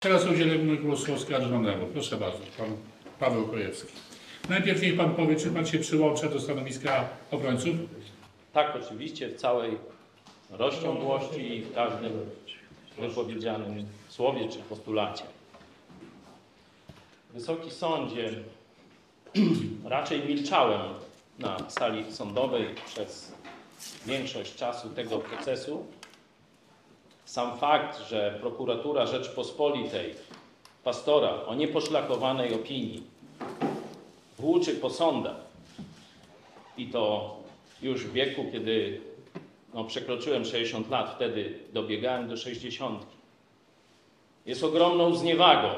Teraz udzielimy głosu oskarżonemu. Proszę bardzo, pan Paweł Kojewski. Najpierw niech pan powie, czy pan się przyłącza do stanowiska obrońców? Tak, oczywiście, w całej rozciągłości i w każdym wypowiedzianym słowie czy postulacie. Wysoki Sądzie, raczej milczałem na sali sądowej przez większość czasu tego procesu. Sam fakt, że prokuratura Rzeczpospolitej pastora o nieposzlakowanej opinii włóczy po sądach i to już w wieku, kiedy no, przekroczyłem 60 lat, wtedy dobiegałem do 60. Jest ogromną zniewagą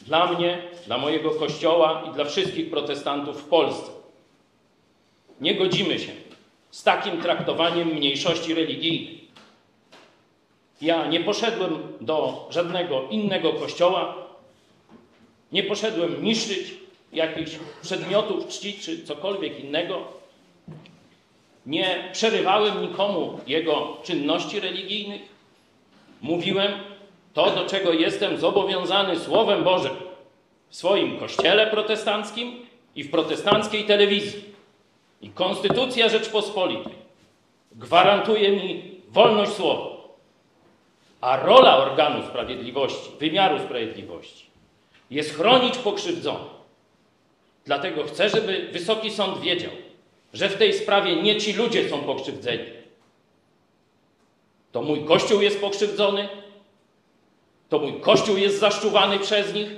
dla mnie, dla mojego kościoła i dla wszystkich protestantów w Polsce. Nie godzimy się z takim traktowaniem mniejszości religijnej. Ja nie poszedłem do żadnego innego kościoła, nie poszedłem niszczyć jakichś przedmiotów czci czy cokolwiek innego. Nie przerywałem nikomu jego czynności religijnych. Mówiłem to, do czego jestem zobowiązany Słowem Bożym w swoim kościele protestanckim i w protestanckiej telewizji. I Konstytucja Rzeczpospolitej gwarantuje mi wolność słowa. A rola organu sprawiedliwości, wymiaru sprawiedliwości jest chronić pokrzywdzonych. Dlatego chcę, żeby Wysoki Sąd wiedział, że w tej sprawie nie ci ludzie są pokrzywdzeni. To mój Kościół jest pokrzywdzony, to mój Kościół jest zaszczuwany przez nich.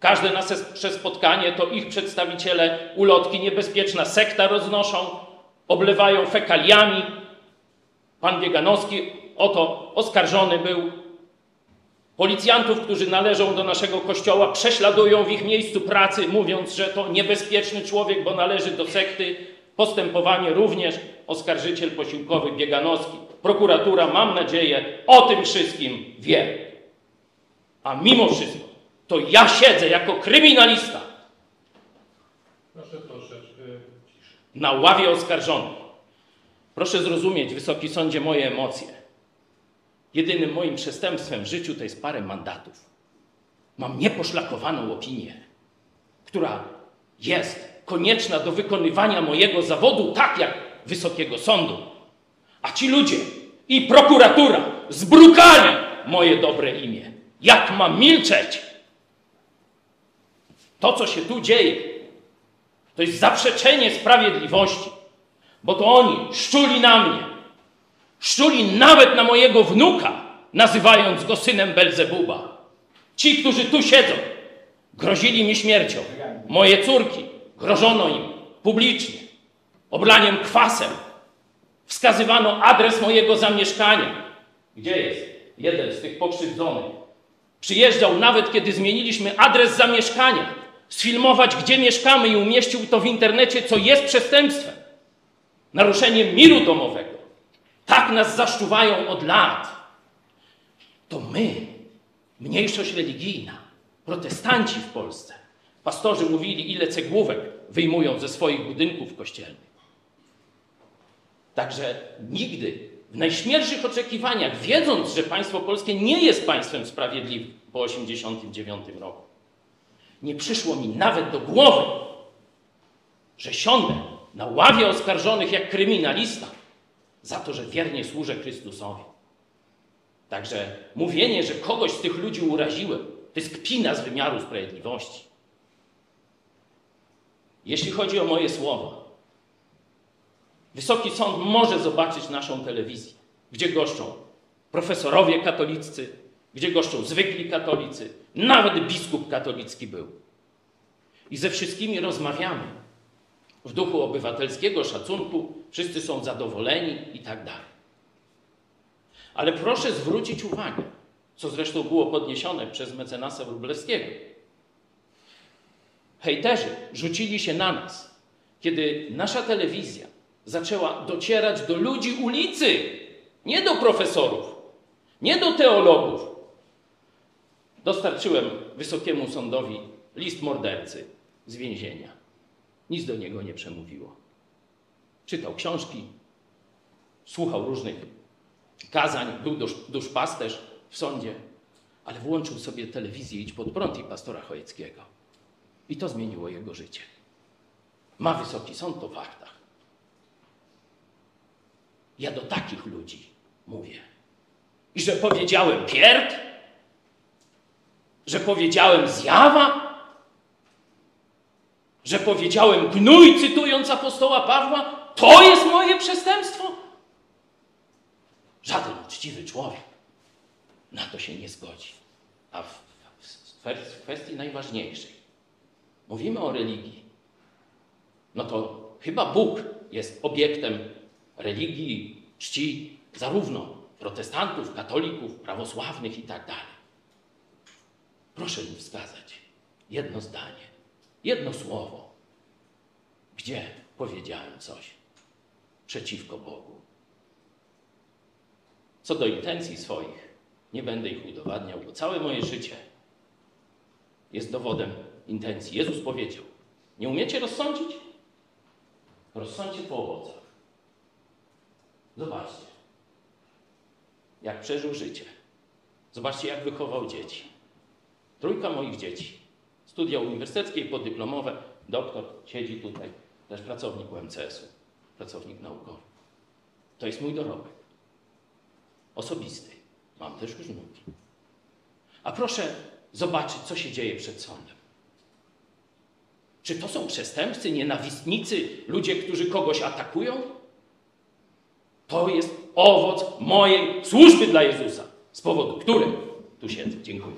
Każde nasze spotkanie to ich przedstawiciele ulotki niebezpieczna sekta roznoszą, oblewają fekaliami. Pan Bieganowski oto oskarżony był. Policjantów, którzy należą do naszego kościoła, prześladują w ich miejscu pracy, mówiąc, że to niebezpieczny człowiek, bo należy do sekty. Postępowanie również oskarżyciel posiłkowy Bieganowski. Prokuratura, mam nadzieję, o tym wszystkim wie. A mimo wszystko, to ja siedzę jako kryminalista Proszę troszeczkę ciszy. na ławie oskarżonych. Proszę zrozumieć, Wysoki Sądzie, moje emocje. Jedynym moim przestępstwem w życiu to jest parę mandatów. Mam nieposzlakowaną opinię, która jest konieczna do wykonywania mojego zawodu, tak jak Wysokiego Sądu. A ci ludzie i prokuratura zbrukali moje dobre imię. Jak mam milczeć? To, co się tu dzieje, to jest zaprzeczenie sprawiedliwości, bo to oni szczuli na mnie, szczuli nawet na mojego wnuka, nazywając go synem Belzebuba. Ci, którzy tu siedzą, grozili mi śmiercią. Moje córki grożono im publicznie, oblaniem kwasem. Wskazywano adres mojego zamieszkania. Gdzie jest jeden z tych pokrzywdzonych? Przyjeżdżał nawet, kiedy zmieniliśmy adres zamieszkania, sfilmować, gdzie mieszkamy i umieścił to w internecie, co jest przestępstwem. Naruszeniem miru domowego. Tak nas zaszczuwają od lat. To my, mniejszość religijna, protestanci w Polsce, pastorzy mówili, ile cegłówek wyjmują ze swoich budynków kościelnych. Także nigdy, w najśmielszych oczekiwaniach, wiedząc, że państwo polskie nie jest państwem sprawiedliwym po 1989 roku, nie przyszło mi nawet do głowy, że siądę na ławie oskarżonych jak kryminalista za to, że wiernie służę Chrystusowi. Także mówienie, że kogoś z tych ludzi uraziłem, to jest kpina z wymiaru sprawiedliwości. Jeśli chodzi o moje słowa, Wysoki Sąd może zobaczyć naszą telewizję, gdzie goszczą profesorowie katoliccy, gdzie goszczą zwykli katolicy, nawet biskup katolicki był. I ze wszystkimi rozmawiamy w duchu obywatelskiego szacunku, wszyscy są zadowoleni i tak dalej. Ale proszę zwrócić uwagę, co zresztą było podniesione przez mecenasa Wróblewskiego. Hejterzy rzucili się na nas, kiedy nasza telewizja zaczęła docierać do ludzi ulicy, nie do profesorów, nie do teologów. Dostarczyłem Wysokiemu Sądowi list mordercy z więzienia. Nic do niego nie przemówiło. Czytał książki, słuchał różnych kazań, był dusz, duszpasterz w sądzie, ale włączył sobie telewizję Idź pod prąd i pastora Chojeckiego. I to zmieniło jego życie. Ma wysoki sąd w faktach. Ja do takich ludzi mówię. I że powiedziałem pierd? Że powiedziałem zjawa? Że powiedziałem gnój, cytując apostoła Pawła? To jest moje przestępstwo? Żaden uczciwy człowiek na to się nie zgodzi. A w, w, kwestii najważniejszej, mówimy o religii, no to chyba Bóg jest obiektem religii, czci zarówno protestantów, katolików, prawosławnych i tak. Proszę mi wskazać jedno zdanie, jedno słowo, gdzie powiedziałem coś przeciwko Bogu. Co do intencji swoich, nie będę ich udowadniał, bo całe moje życie jest dowodem intencji. Jezus powiedział: Nie umiecie rozsądzić? Rozsądźcie po owocach. Zobaczcie, jak przeżył życie. Zobaczcie, jak wychował dzieci. Trójka moich dzieci. Studia uniwersyteckie podyplomowe. Doktor siedzi tutaj, też pracownik UMCS-u, pracownik naukowy. To jest mój dorobek. Osobisty. Mam też już wnuki. A proszę zobaczyć, co się dzieje przed sądem. Czy to są przestępcy, nienawistnicy, ludzie, którzy kogoś atakują? To jest owoc mojej służby dla Jezusa, z powodu którym tu siedzę. Dziękuję.